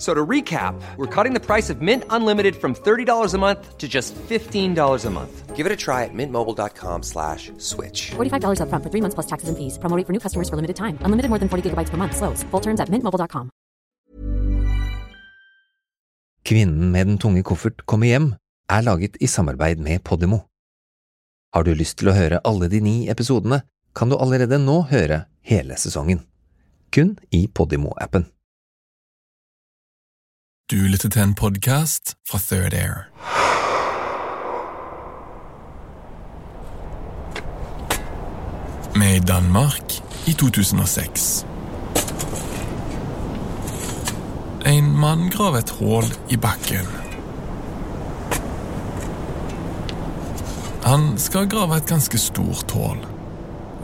So to recap, we're cutting the price of Mint Unlimited from $30 a month to just $15 a month. Give it a try at mintmobile.com slash switch. $45 upfront for three months plus taxes and fees. Promo for new customers for limited time. Unlimited more than 40 gigabytes per month. Slows. Full terms at mintmobile.com. Kvinnen med den tunge koffert kommer hjem er laget i samarbeid med Podimo. Har du lyst til å høre alle de ni episodene, kan du allerede nå høre hele sesongen. Kun i Podimo-appen. Du lytter til en podkast fra Third Air. Er i Danmark i 2006. En mann graver et hull i bakken. Han skal grave et ganske stort hull,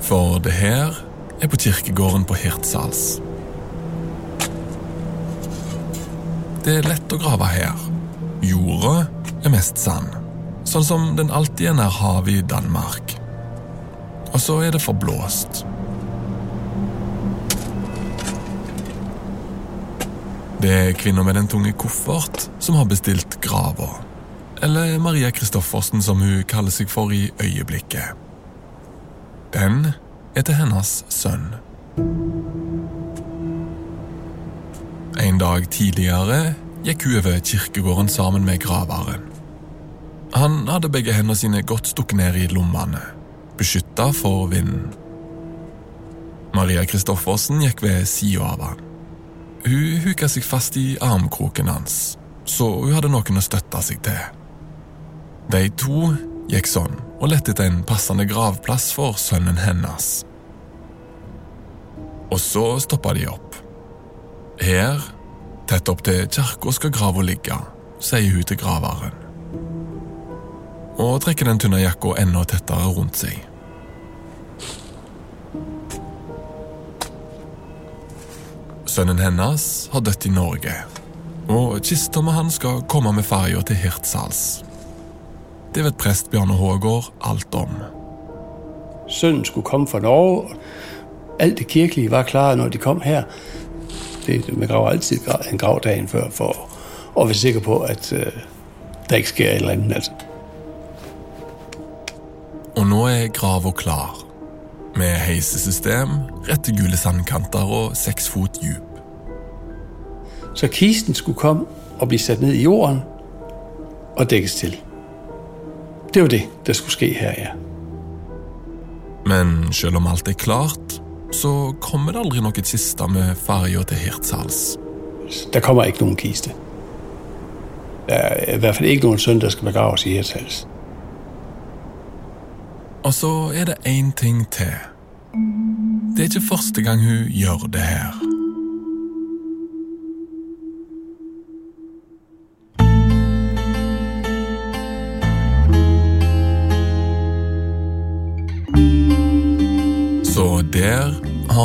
for det her er på kirkegården på Hirtshals. Det er lett å grave her. Jorda er mest sand, sånn som den alltid er nær havet i Danmark. Og så er det forblåst. Det er kvinner med den tunge koffert som har bestilt grava. Eller Maria Kristoffersen, som hun kaller seg for i øyeblikket. Den er til hennes sønn. En dag tidligere gikk hun over kirkegården sammen med graveren. Han hadde begge hendene sine godt stukket ned i lommene, beskytta for vinden. Maria Kristoffersen gikk ved sida av han. Hun huka seg fast i armkroken hans, så hun hadde noen å støtte seg til. De to gikk sånn og lette etter en passende gravplass for sønnen hennes. Og så stoppa de opp. Her, tett opp til kirka, skal grava ligge, sier hun til graveren. Og trekker den tynne jakka enda tettere rundt seg. Sønnen hennes har dødd i Norge, og kista med han skal komme med ferja til Hirtshals. Det vet prest Bjarne Hågård alt om. Sønnen skulle komme fra Norge. Alt det kirkelige var klart, når de kom her. Det, man graver altid en grav dagen før, for at være sikker på, at uh, der ikke sker et eller andet. Altså. Og nå er grava klar. Med heisesystem, rette gule sandkanter og seks fot djup. Så kisten skulle komme og bli satt ned i jorden og dekkes til. Det var det, der skulle ske her, ja. Men selv om alt er klart, så kommer det aldri noe kiste med ferja til Hirtshals. Der kommer ikke noen kiste. Det er i hvert fall ikke noen søn, som skal begraves i Hirtshals. Og så er det én ting til. Det er ikke første gang hun gjør det her.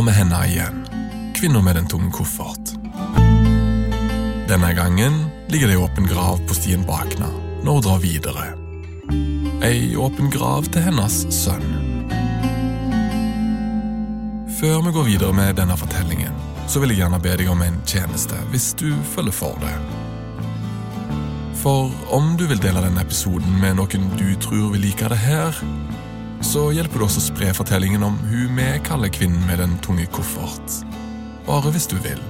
Har vi henne igjen. Kvinna med den tunge koffert. Denne gangen ligger det ei åpen grav på stien Bakna når hun drar videre. Ei åpen grav til hennes sønn. Før vi går videre med denne fortellingen, så vil jeg gjerne be deg om en tjeneste hvis du følger for det. For om du vil dele denne episoden med noen du tror vil like det her, så hjelper det oss å spre fortellingen om hun vi kaller kvinnen med den tunge koffert. Bare hvis du vil.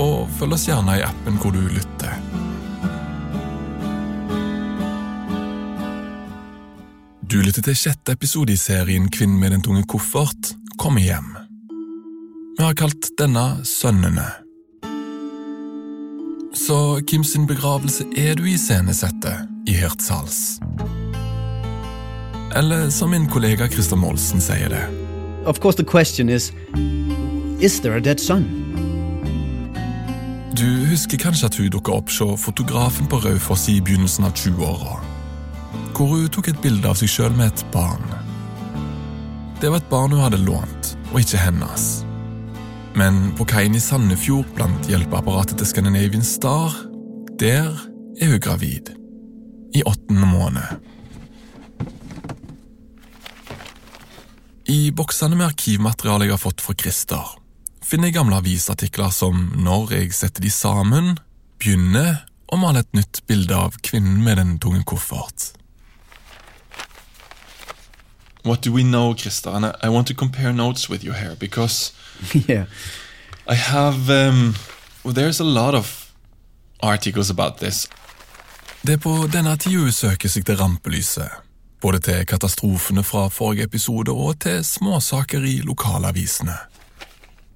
Og følg oss gjerne i appen hvor du lytter. Du lytter til sjette episode i serien Kvinnen med den tunge koffert kommer hjem. Vi har kalt denne Sønnene, Så Kims begravelse er du iscenesetter i Hirtshals? Eller som min kollega Christer Molsen sier det. Of course, the question is Is there a dead son? Du husker kanskje at hun dukka opp hos fotografen på Raufoss i begynnelsen av 20-åra. Hvor hun tok et bilde av seg sjøl med et barn. Det var et barn hun hadde lånt, og ikke hennes. Men på kaien i Sandefjord blant hjelpeapparatet til Scandinavian Star, der er hun gravid. I åttende måned. I boksene med arkivmateriale jeg har fått fra Christer, finner jeg gamle avisartikler som når jeg setter de sammen, begynner å male et nytt bilde av kvinnen med den tunge koffert. What do we know, Krista? And I, I want to compare notes with you here because yeah. I have. Um, well, there's a lot of articles about this. Det er på denne tida hun søker seg til rampelyset. Både til katastrofene fra forrige episode og til småsaker i lokalavisene.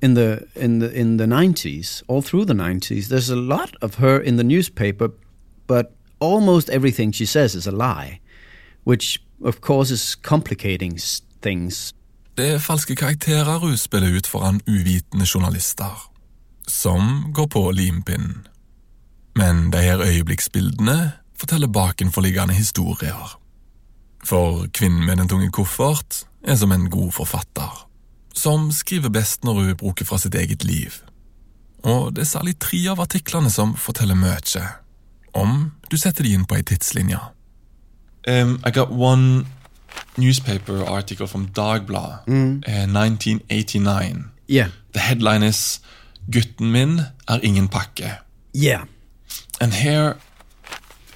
In the in the in the 90s, all through the 90s, there's a lot of her in the newspaper, but almost everything she says is a lie, which of course is complicating things. Det er falske karakterer hun spiller ut foran uvitende journalister, som går på limpinnen. Men de her øyeblikksbildene forteller bakenforliggende historier. For kvinnen med den tunge koffert er som en god forfatter, som skriver best når hun bruker fra sitt eget liv. Og det er særlig tre av artiklene som forteller mye, om du setter de inn på ei tidslinje. Um, I got one newspaper article from Dagblad, uh, 1989. Yeah. The headline is 'Gutten min er ingen pakke'. Yeah. And here,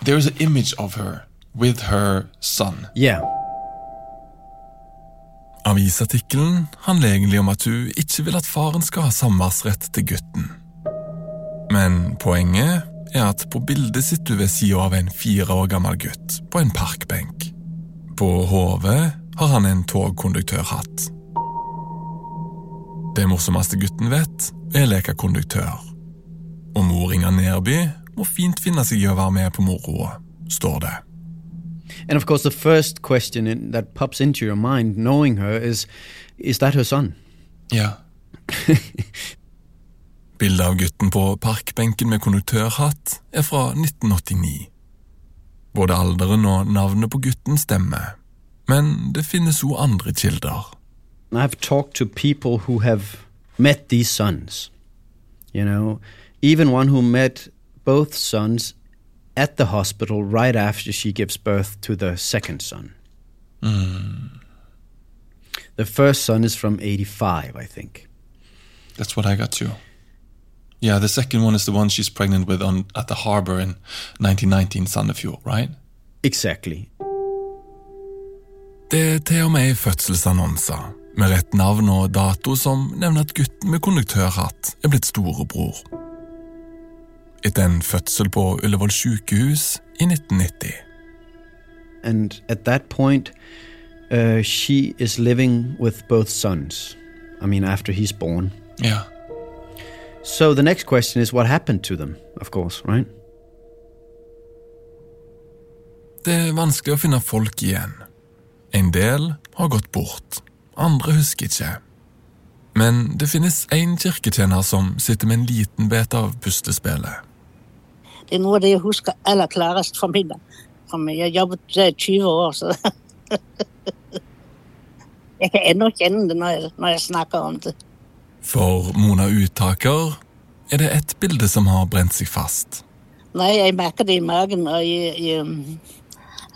there is an image of her with her son. Yeah. Avisartikkelen handler egentlig om at hun ikke vil at faren skal ha samværsrett til gutten. Men poenget er at på bildet sitter hun ved sida av en fire år gammel gutt på en parkbenk. På hodet har han en togkonduktørhatt. Det morsomste gutten vet, er å leke konduktør. Og mor Inger Nerby må fint finne seg i å være med på moroa, står det. And of course, the first question in, that pops into your mind, knowing her, is is that her son? Yeah. Bildet av gutten på parkbenken med konduktørhatt er fra 1989. Både alderen og navnet på gutten stemmer, men det finnes òg andre kilder. I've talked to people who have met these sons. You know, even one who met both sons at the hospital right after she gives birth to the second son. The first son is from 85, I think. That's what I got too. Yeah, the second one is the one she's pregnant with on at the harbor in 1990 in Sandefjord, right? Exactly. Det er til og med fødselsannonser med rett navn og dato som nevner at gutten med konduktørhatt er blitt storebror. Etter en fødsel på Ullevål sykehus i 1990. And at that point, uh, she is living with both sons. I mean, after he's born. Yeah. So the next question is what happened to them, of course, right? Det er vanskelig å finne folk igjen. En del har gått bort, andre husker ikke. Men det finnes én kirketjener som sitter med en liten bit av puslespillet. Det er noe av det jeg husker aller klarest fra min. Jeg jobbet der i 20 år, så Jeg kan ennå kjenne det når jeg, når jeg snakker om det. For Mona Uttaker er det ett bilde som har brent seg fast. Nei, jeg merker det i magen, og jeg, jeg,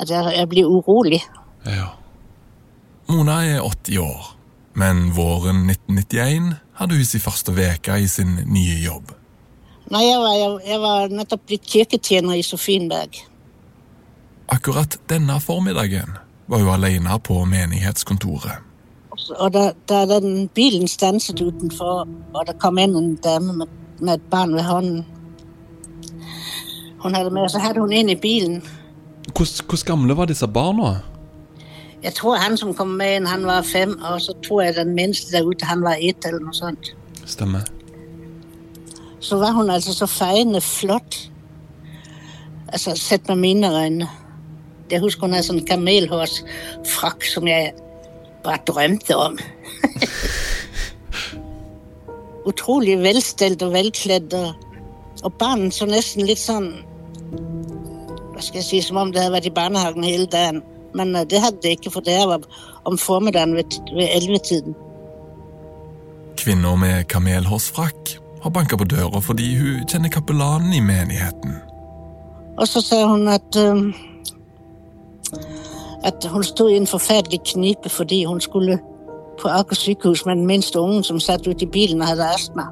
at jeg, jeg blir urolig. Ja. Mona er 80 år, men våren 1991 hadde hun sin første uke i sin nye jobb. Nei, jeg var, jeg, jeg var nettopp blitt kirketjener i Sofienberg. Akkurat denne formiddagen var hun alene på menighetskontoret. Og da, da den bilen stanset utenfor, og det kom inn en dame med, med et barn ved hånden Hun hadde med, så hadde hun inn i bilen. Hvor, hvor gamle var disse barna? Jeg tror han som kom med inn, han var fem, og så tror jeg den minste der ute, han var ett eller noe sånt. Stemmer. Så var hun altså så feiende flott. Altså, sett med mine øyne. Jeg husker hun hadde sånn kamelhårsfrakk som jeg bare drømte om. Utrolig velstelt og velkledd. Og, og barnet så nesten litt sånn Hva skal jeg si, som om det hadde vært i barnehagen hele dagen. Men uh, det hadde det ikke, for det var om formiddagen ved ellevetiden. Kvinner med kamelhårsfrakk har banka på døra fordi hun kjenner kapellanen i menigheten. Og så sa hun at um, at hun stod i en forferdelig knipe fordi hun skulle på Aker sykehus med den minste ungen som satt ute i bilen og hadde astma.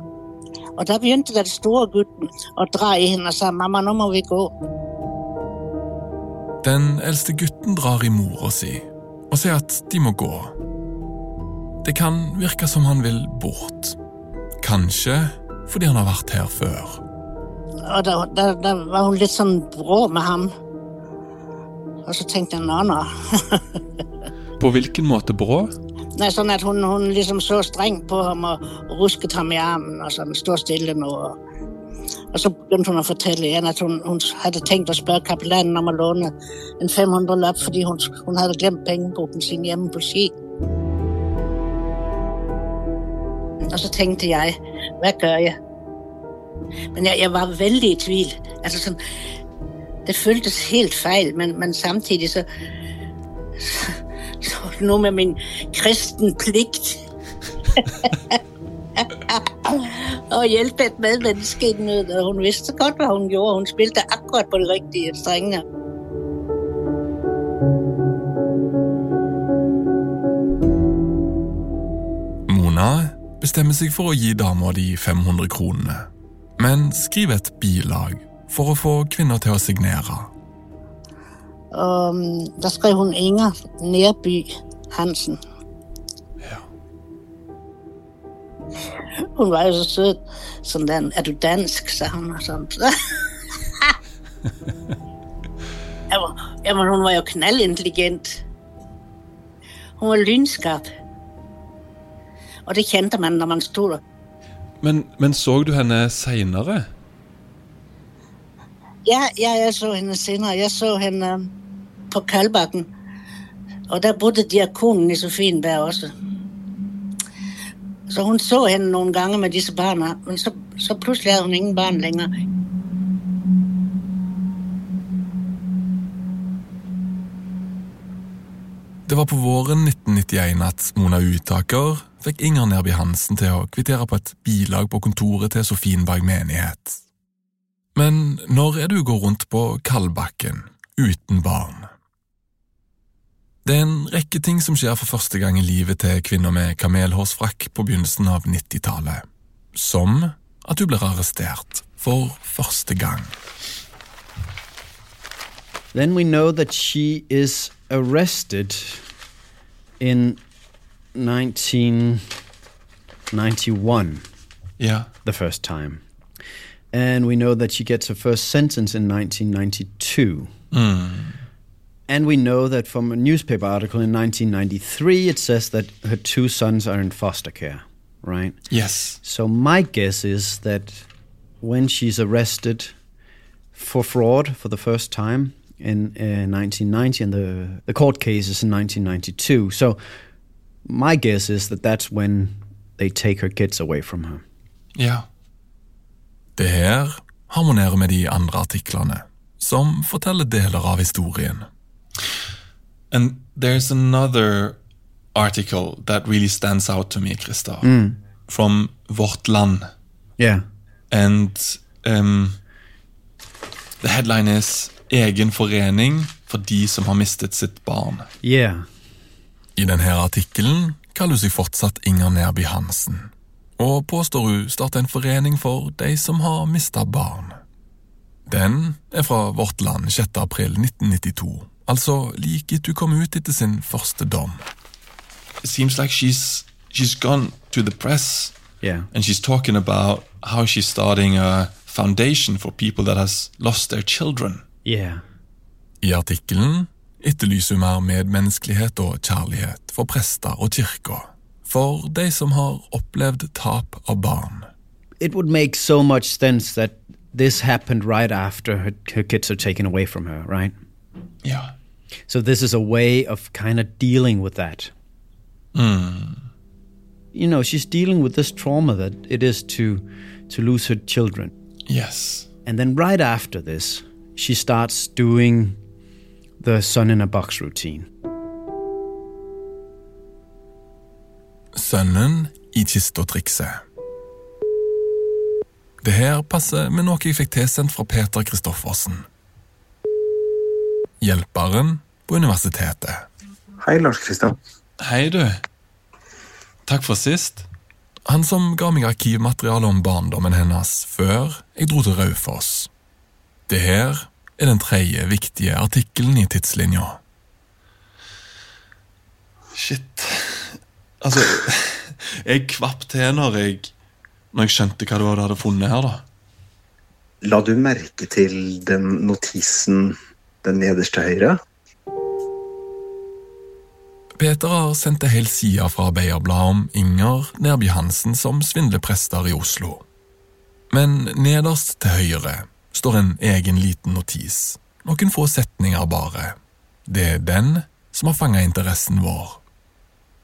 Og da begynte den store gutten å dra i henne og sa mamma, nå må vi gå. Den eldste gutten drar i mora si og sier at de må gå. Det kan virke som han vil bort. Kanskje fordi han har vært her før. Og da, da, da var hun litt sånn brå med ham. Og så tenkte jeg nå, nå. På hvilken måte brå? Nei, sånn at hun, hun liksom så strengt på ham og rusket ham i armen og sånn, stå stille nå. Og så begynte hun å fortelle igjen at hun, hun hadde tenkt å spørre kapellanen om å låne en 500-lapp fordi hun, hun hadde glemt pengeboken sin hjemme på Ski. Og så tenkte jeg, hva gjør jeg? Men jeg, jeg var veldig i tvil. Altså sånn, det føltes helt feil, men, men samtidig så, så, så Noe med min kristen plikt. Å hjelpe et medmenneske i nød. Hun visste godt hva hun gjorde. Hun spilte akkurat på de riktige strengene. Bestemmer seg for å gi dama de 500 kronene, men skriver et bilag for å få kvinner til å signere. Um, da skrev hun Inger Nerby Hansen. Ja. Hun var jo så søt. Sånn den, er du dansk, sa hun. og sånt. ja, men hun var jo knallintelligent. Hun var lynskarp. Og det kjente man når man sto der. Men, men så du henne seinere? Ja, ja, jeg så henne senere. Jeg så henne på Kalbakken. Og der bodde diakonen i Sofienberg også. Så hun så henne noen ganger med disse barna, men så, så plutselig hadde hun ingen barn lenger. Det var på våren 1991 at Mona Utaker fikk Inger Nerby Hansen til å kvittere på et bilag på kontoret til Sofienberg menighet. Men når er det du går rundt på Kalbakken uten barn? Det er en rekke ting som skjer for første gang i livet til kvinner med kamelhårsfrakk på begynnelsen av 90-tallet, som at hun blir arrestert for første gang. Then we know that she is arrested in 1991, Yeah. the first time. And we know that she gets her first sentence in 1992. And we know that from a newspaper article in 1993, it says that her two sons are in foster care, right? Yes. So my guess is that when she's arrested for fraud for the first time in uh, 1990, and the the court case is in 1992. So my guess is that that's when they take her kids away from her. Ja. Det her harmonerer med de andre artiklene, som forteller deler av historien. And there's another article that really stands out to me, Christa, from Vårt Land. Yeah. And um, the headline is Egen forening for de som har mistet sitt barn. Yeah. I denne artikkelen kaller hun seg fortsatt Inger Nerby Hansen, og påstår hun starter en forening for de som har mista barn. Den er fra Vårt Land 6. april 1992, altså like etter hun kom ut etter sin første dom. It seems like she's she's gone to the press Yeah. and she's talking about how she's starting a foundation for people that has lost their children. Yeah. I artikkelen etterlyser mer medmenneskelighet og kjærlighet for prester og kirker, for de som har opplevd tap av barn. it would make so much sense that this happened right after her, her kids are taken away from her, right? Ja. So this is a way of kind of dealing with that. Hmm. You know, she's dealing with this trauma that it is to to lose her children. Yes. And then right after this, she starts doing the sun in a box routine. Sønnen i kista-trikset. Det her passer med noe jeg fikk tilsendt fra Peter Kristoffersen. Hjelperen på universitetet. Hei, Lars Kristian. Hei, du. Takk for sist. Han som ga meg arkivmateriale om barndommen hennes før jeg dro til Raufoss. Det her er den tredje viktige artikkelen i tidslinja. Shit. Altså, jeg kvapp til når jeg, når jeg skjønte hva det var du hadde funnet her, da. La du merke til den notisen den nederst til høyre? Peter har sendt ei hel side fra Arbeiderbladet om Inger Nærby Hansen som svindleprester i Oslo. Men nederst til høyre står en egen liten notis. Noen få setninger bare. Det er den som har fanga interessen vår.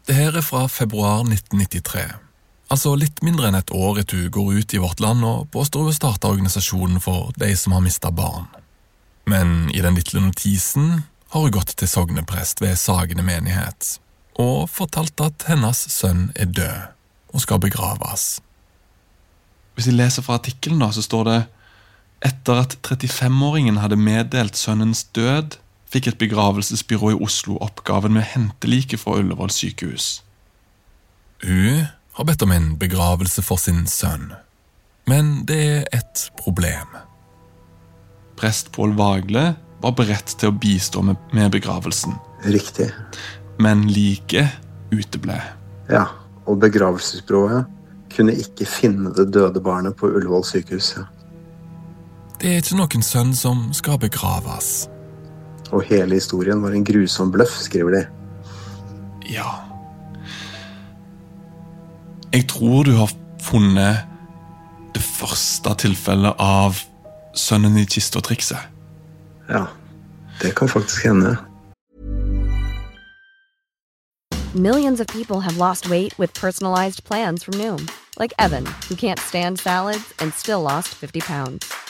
Det her er fra februar 1993. Altså litt mindre enn et år etter hun går ut i vårt land og påstår hun starta organisasjonen for de som har mista barn. Men i den lille notisen har hun gått til sogneprest ved Sagene menighet og fortalt at hennes sønn er død og skal begraves. Hvis jeg leser fra artikkelen, så står det etter at 35-åringen hadde meddelt sønnens død, fikk et begravelsesbyrå i Oslo oppgaven med å hente liket fra Ullevål sykehus. Hun har bedt om en begravelse for sin sønn, men det er et problem. Prest Pål Vagle var beredt til å bistå med, med begravelsen, Riktig. men liket uteble. Ja, og begravelsesbyrået kunne ikke finne det døde barnet på Ullevål sykehus. Ja. Det er ikke noen sønn som skal begraves. Og hele historien var en grusom bløff, skriver de. Ja Jeg tror du har funnet det første tilfellet av sønnen i kista-trikset. Ja, det kan faktisk hende. Millions of people have lost weight with personalized plans from Noom, like Evan, who can't stand salads and still lost 50 pounds.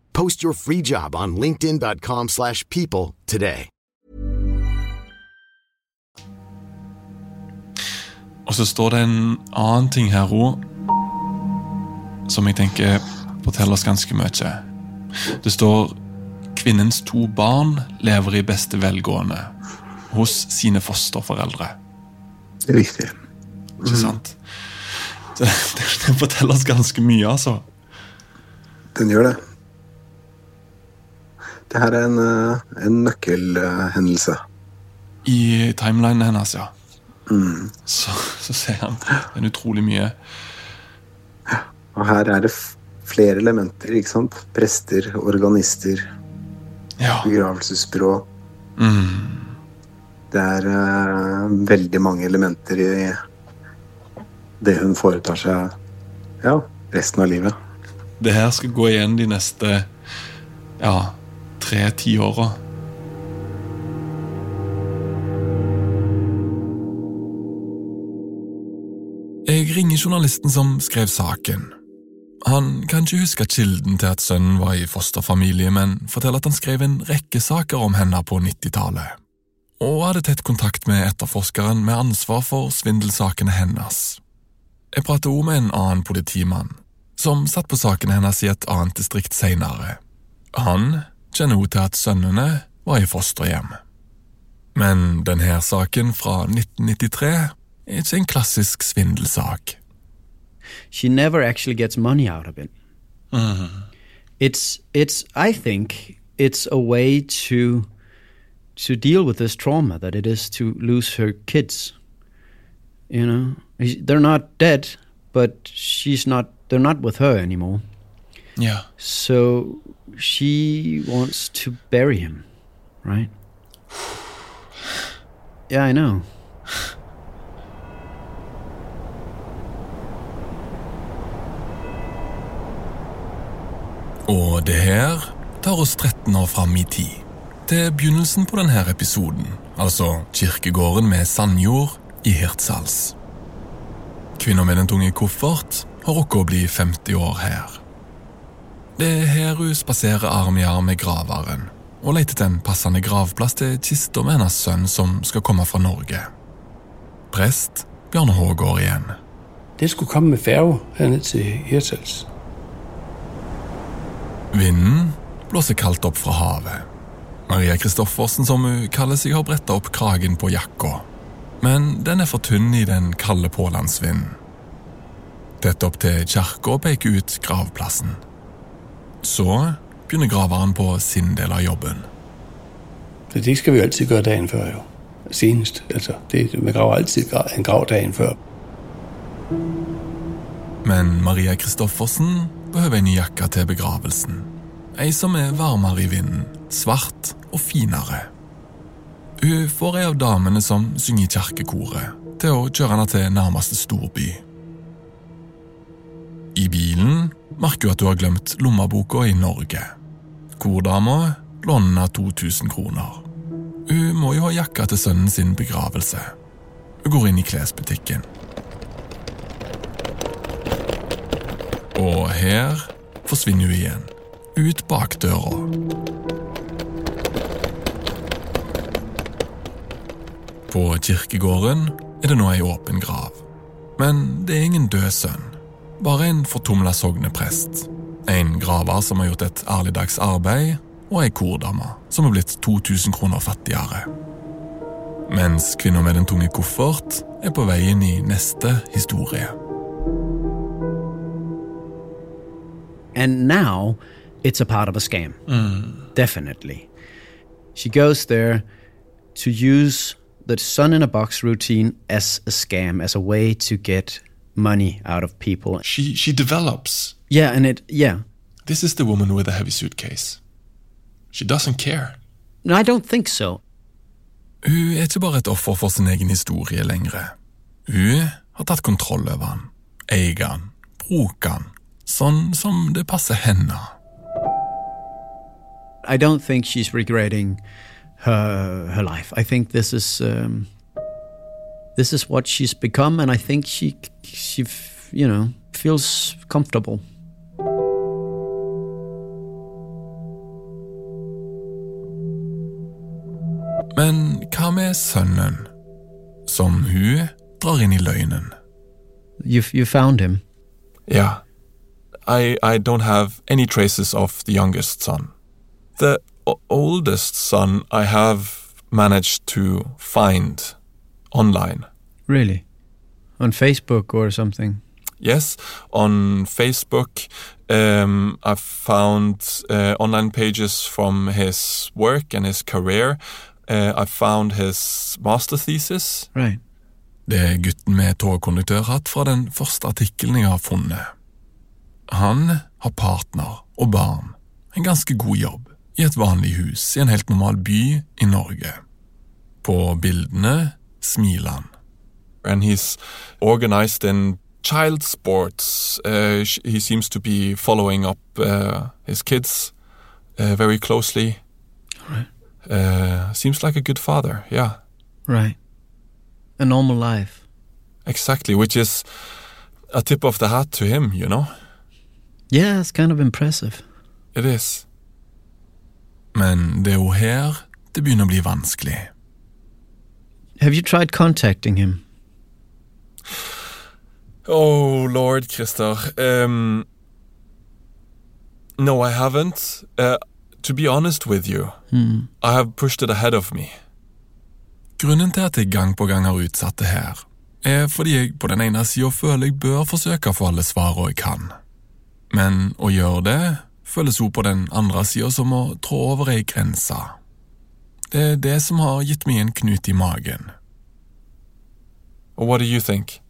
Post your free job on linkedin.com/people slash people today. Og så står det en annen ting her òg, som jeg tenker forteller oss ganske mye. Det står kvinnens to barn lever i beste velgående hos sine fosterforeldre. Det er Riktig. Ikke sant? Det, det, det forteller oss ganske mye, altså. Den gjør det. Det her er en, eh, en nøkkelhendelse. I timelinen hennes, ja. Mm. Så, så ser han en utrolig mye. Og her er det flere elementer, ikke sant? Prester, organister, begravelsesbyrå. Mm. Det er uh, veldig mange elementer i det hun foretar seg ja, resten av livet. Det her skal gå igjen de neste ja, tre tiåra. Jeg ringer journalisten som skrev saken. Han kan ikke huske kilden til at sønnen var i fosterfamilie, men forteller at han skrev en rekke saker om henne på 90-tallet, og hadde tett kontakt med etterforskeren med ansvar for svindelsakene hennes. Jeg prater også med en annen politimann, som satt på sakene hennes i et annet distrikt senere. Han kjenner også til at sønnene var i fosterhjem. Men denne saken fra 1993 er ikke en klassisk svindelsak. She never actually gets money out of it. It's it's I think it's a way to to deal with this trauma that it is to lose her kids. You know, they're not dead, but she's not. They're not with her anymore. Yeah. So she wants to bury him, right? Yeah, I know. Og det her tar oss 13 år fram i tid. Til begynnelsen på denne episoden, altså kirkegården med sandjord i Hirtshals. Kvinna med den tunge koffert har rukket å bli 50 år her. Det er her hun spaserer arm i arm med graveren og leter etter en passende gravplass til kista med hennes sønn som skal komme fra Norge. Prest Bjarne Hågård igjen. Det skulle komme med ferge her ned til Hirtshals. Vinden blåser kaldt opp fra havet. Maria Kristoffersen, som hun kaller seg, har bretta opp kragen på jakka. Men den er for tynn i den kalde pålandsvinden. Tett opp til kirka peker ut gravplassen. Så begynner graveren på sin del av jobben. Det skal vi jo alltid gjøre dagen før, jo. Senest. Altså, det, man graver alltid en grav dagen før. Men Maria Kristoffersen behøver en ny jakke til begravelsen. Ei som er varmere i vinden, svart og finere. Hun får ei av damene som synger i kirkekoret, til å kjøre henne til nærmeste storby. I bilen merker hun at hun har glemt lommeboka i Norge. Kordama låner 2000 kroner. Hun må jo ha jakka til sønnen sin begravelse. Hun går inn i klesbutikken. Og her forsvinner hun igjen. Ut bakdøra. På kirkegården er det nå ei åpen grav. Men det er ingen død sønn. Bare en fortumla sogneprest. En graver som har gjort et ærligdags arbeid, og ei kordame som er blitt 2000 kroner fattigere. Mens kvinna med den tunge koffert er på vei inn i neste historie. And now it's a part of a scam. Definitely. She goes there to use the sun in a box routine as a scam, as a way to get money out of people. She she develops. Yeah, and it yeah. This is the woman with a heavy suitcase. She doesn't care. No, I don't think so. Hun er ikke bare et offer for sin egen historie lenger. Hun har tatt kontroll over han, eier han, bruker han, sånn som det passer henne. I don't think she's regretting her her life. I think this is um, this is what she's become, and I think she she you know feels comfortable. Men hva med sønnen, som hun drar inn i løgnen? You you found him. Yeah. I, I don't have any traces of the youngest son. The oldest son I have managed to find online. Really? On Facebook or something? yes. On Facebook, um, I found uh, online pages from his work and his career. Uh, I found his master thesis. Right. Det er gutten med togkonduktørhatt fra den første artikkelen jeg har funnet. Han har partner og barn, en ganske god jobb, i et vanlig hus i en helt normal by i Norge. På bildene smiler han. And he's organized in child sports. Uh, he seems to be following up uh, his kids uh, very closely. Right. Uh, seems like a good father, yeah. Right. A normal life. Exactly, which is a tip of the hat to him, you know? Yeah, it's kind of impressive. It is. Men det er jo her det begynner å bli vanskelig. Have you tried contacting him? Oh, Lord, Christer. Um, no, I haven't. Uh, to be honest with you, Hmm. I have pushed it ahead of me. Grunnen til at jeg gang på gang har utsatt det her, er fordi jeg på den ene sida føler jeg bør forsøke å få alle svarene jeg kan. Men å gjøre det føles hun på den andre sida som å trå over ei grense. Det er det som har gitt meg en knut i magen. What do you think?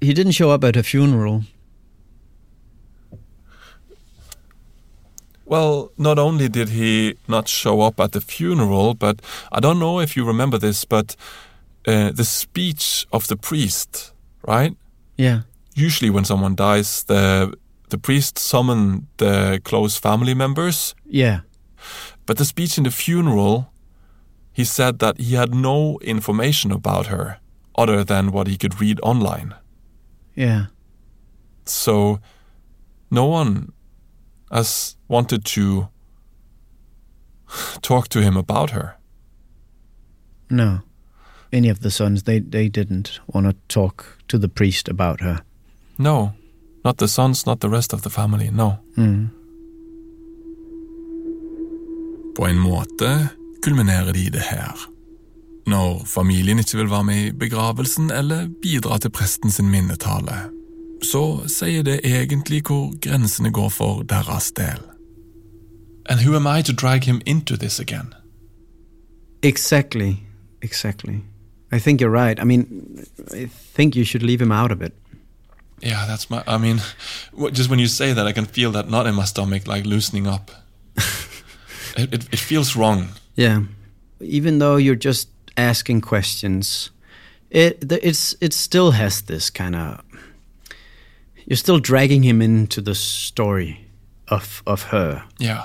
He didn't show up at her funeral. Well, not only did he not show up at the funeral, but I don't know if you remember this, but uh, the speech of the priest, right? Yeah. Usually, when someone dies, the the priest summon the close family members. Yeah. But the speech in the funeral, he said that he had no information about her other than what he could read online. Yeah. So, no one has wanted to talk to him about her. No. Any of the sons, they, they didn't want to talk to the priest about her. No, not the sons, not the rest of the family, no. Mm. På en måte kulminerer de i det her. Når familien ikke vil være med i begravelsen eller bidra til presten sin minnetale, så sier det egentlig hvor grensene går for deres del. And who am I to drag him into this again? Exactly. Exactly. I think you're right. I mean, I think you should leave him out of it. Yeah, that's my. I mean, just when you say that, I can feel that knot in my stomach, like loosening up. it, it, it feels wrong. Yeah. Even though you're just asking questions, it it's it still has this kind of you're still dragging him into the story of of her. Yeah.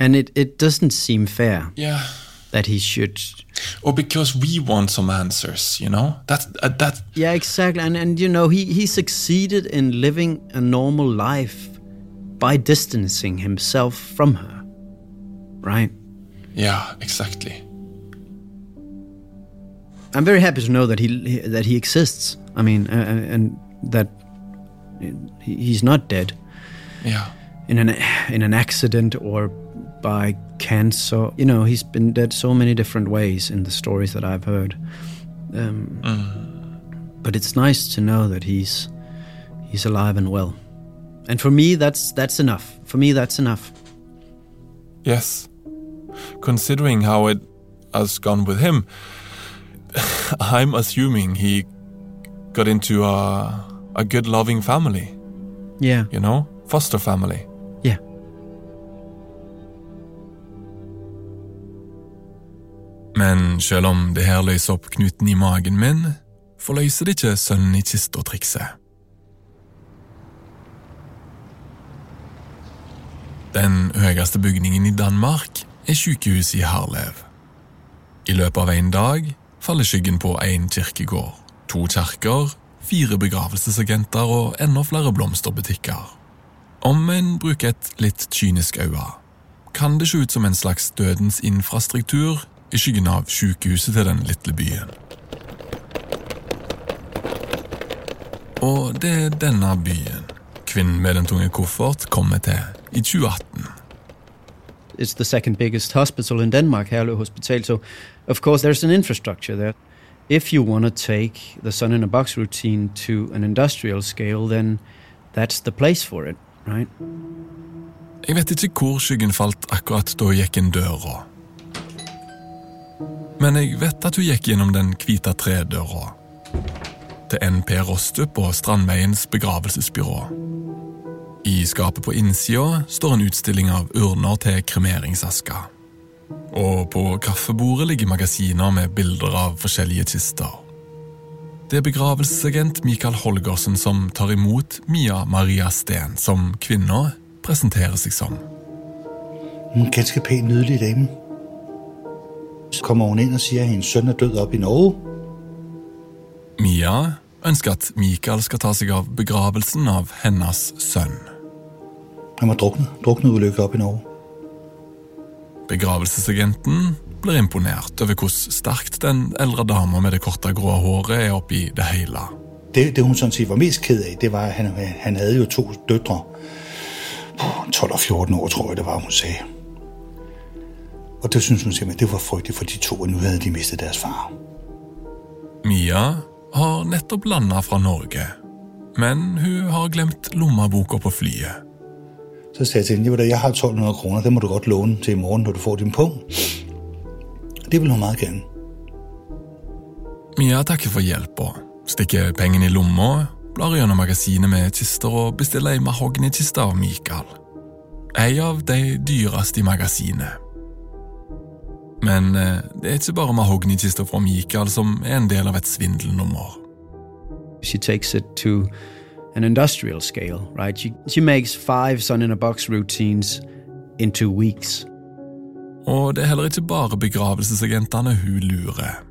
And it, it doesn't seem fair Yeah. that he should Or because we want some answers, you know. That's uh, that. Yeah, exactly. And and you know, he he succeeded in living a normal life by distancing himself from her. Right? Yeah, exactly. I'm very happy to know that he that he exists. I mean, uh, and that he's not dead Yeah. in an in an accident or by cancer. You know, he's been dead so many different ways in the stories that I've heard. Um, But it's nice to know that he's he's alive and well. And for me, that's that's enough. For me, that's enough. Yes. Considering how it has gone with him, I'm assuming he got into a a good, loving family. Yeah. You know, foster family. Yeah. Men selv om det her løser opp knuten i magen min, forløser det ikke sønnen i kista-trikset. Den høyeste bygningen i Danmark er sykehuset i Harlev. I løpet av en dag faller skyggen på én kirkegård, to kjerker, fire begravelsesagenter og enda flere blomsterbutikker. Om en bruker et litt kynisk øye, kan det se ut som en slags dødens infrastruktur i skyggen av sykehuset til den lille byen. Og det er denne byen kvinnen med den tunge koffert kommer til i 2018. It's the second biggest hospital in Denmark, Herlev Hospital. So, of course, there's an infrastructure there. if you want to take the sun in a box routine to an industrial scale, then that's the place for it, right? Jeg vet ikke hvor skyggen falt akkurat da hun gikk inn døra. Men jeg vet at hun gikk gjennom den hvite tredøra. Til NP Rostrup og Strandveiens begravelsesbyrå. I skapet på innsida står en utstilling av urner til kremeringsaska. Og på kaffebordet ligger magasiner med bilder av forskjellige kister. Det er begravelsesagent Mikael Holgersen som tar imot Mia Maria Steen, som kvinna presenterer seg som. En ganske pen, nydelig dame. Så kommer hun inn og sier at hennes sønn er død oppe i Norge. Mia ønsker at Mikael skal ta seg av begravelsen av hennes sønn. Han var druknet. Drukneulykke oppe i Norge. Begravelsesagenten blir imponert over hvor sterkt den eldre dama med det korte, grå håret er oppi det hele. Det, det hun sånn sett var mest ked av, det var, at han, han hadde jo to døtre. 12 og 14 år, tror jeg, det var, hun sa. Og det synes hun simpelthen, det var fryktelig for de to, og nå hadde de mistet deres far. Mia har nettopp landa fra Norge, men hun har glemt lommeboka på flyet. Så sagde jeg til hende, jeg har 1200 kroner, det må du godt låne til i morgen, når du får din pung. Det vil hun meget gerne. Mia takker for hjelpa, stikker pengene i lomma, blar gjennom magasinet med kister og bestiller ei mahognykiste av Mikael. Ei av de dyreste i magasinet. Men eh, det er ikke bare mahognikister fra Mikael som er en del av et svindelnummer. She takes it to an industrial scale, right? She, she makes five sun in a box routines in two weeks. Og det er heller ikke bare begravelsesagentene hun lurer.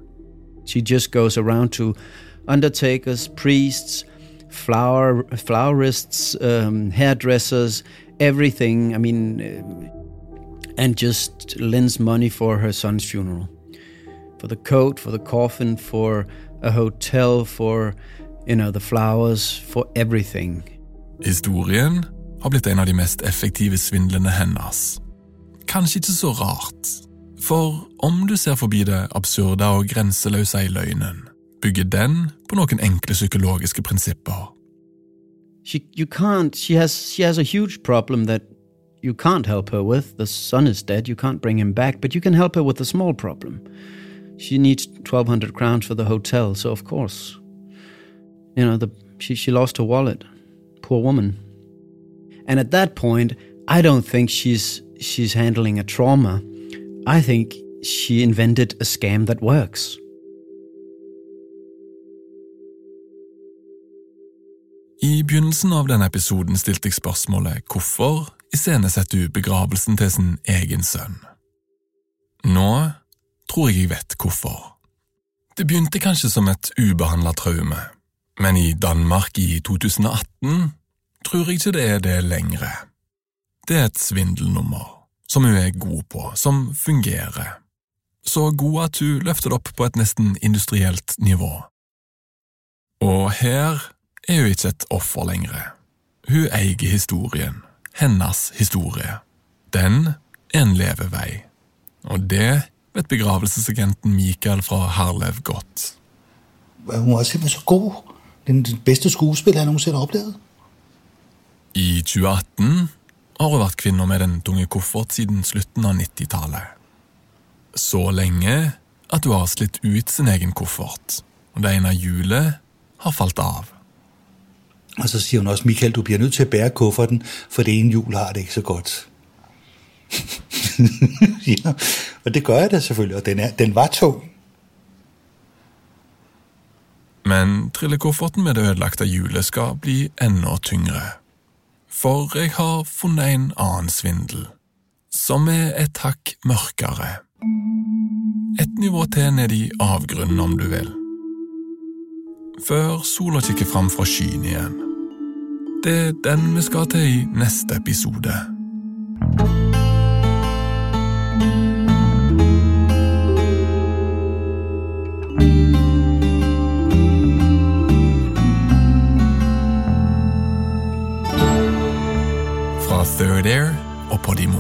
She just goes around to undertakers, priests, flower flowerists, um, hairdressers, everything. I mean, uh, and just lends money for her son's funeral, for the coat, for the coffin, for a hotel, for you know the flowers, for everything. Historien har blitt en av de mest effektive svindlene hennes. Kanskje ikke så rart, for om du ser forbi det absurde og grenseløse i løgnen, bygger den på noen enkle psykologiske prinsipper. She, you can't. She has. She has a huge problem that you can't help her with. The son is dead. You can't bring him back, but you can help her with a small problem. She needs twelve hundred crowns for the hotel, so of course, you know the she she lost her wallet. Poor woman. And at that point, I don't think she's she's handling a trauma. I think she invented a scam that works. I begynnelsen av denne episoden stilte jeg spørsmålet hvorfor iscenesetter du begravelsen til sin egen sønn? Nå tror jeg jeg vet hvorfor. Det begynte kanskje som et ubehandla traume, men i Danmark i 2018 tror jeg ikke det er det lenger. Det er et svindelnummer, som hun er god på, som fungerer. Så god at hun løfter det opp på et nesten industrielt nivå. Og her er hun ikke et offer lenger. Hun eier historien, hennes historie. Den er en levevei. Og det vet begravelsesagenten Mikael fra Herlev godt. Hun var simpelthen så god. Den, den bedste skuespiller jeg noensinne har opplevd. I 2018 har hun vært kvinne med den tunge koffert siden slutten av 90-tallet. Så lenge at hun har slitt ut sin egen koffert, og det ene hjulet har falt av. Og så sier hun også, Michael, du blir nødt til å bære kofferten, for det ene hjul har det ikke så godt. ja, og det gør jeg da selvfølgelig, og den, er, den var tung. Men trillekofferten med det ødelagte hjulet skal bli enda tyngre. For jeg har funnet en annen svindel, som er et hakk mørkere. Et nivå til ned i avgrunnen, om du vil. Før sola kikker fram fra skyen igjen. Det er den vi skal til i neste episode. Air og Podimo.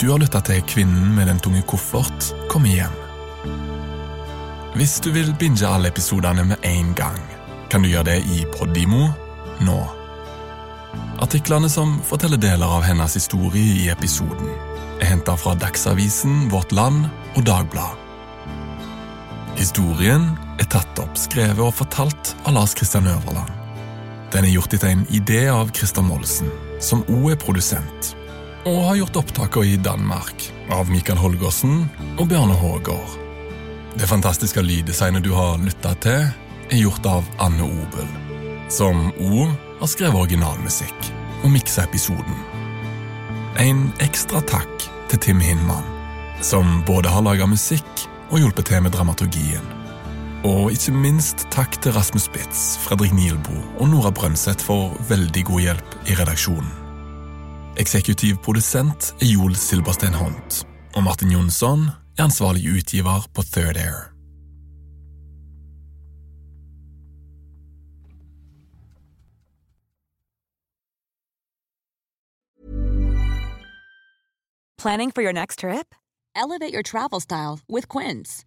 Du har lytta til Kvinnen med den tunge koffert kommer hjem. Hvis du vil binge alle episodene med en gang, kan du gjøre det i Podimo nå. Artiklene som forteller deler av hennes historie i episoden, er henta fra Dagsavisen, Vårt Land og Dagbladet. Historien er tatt opp, skrevet og fortalt av Lars Kristian Øverland. Den er gjort etter en idé av Christer Molsen, som òg er produsent, og har gjort opptaker i Danmark av Mikael Holgersen og Bjarne Hågård. Det fantastiske lyddesignet du har lytta til, er gjort av Anne Obel, som òg har skrevet originalmusikk og miksa episoden. En ekstra takk til Tim Hinman, som både har laga musikk og hjulpet til med dramaturgien. Og ikke minst takk til Rasmus Spitz, Fredrik Nielbo og Nora Brønseth for veldig god hjelp i redaksjonen. Eksekutiv produsent er Joel Silberstein Hont, og Martin Jonsson er ansvarlig utgiver på Third Air. Planning for your next trip? Elevate your travel style with Quince.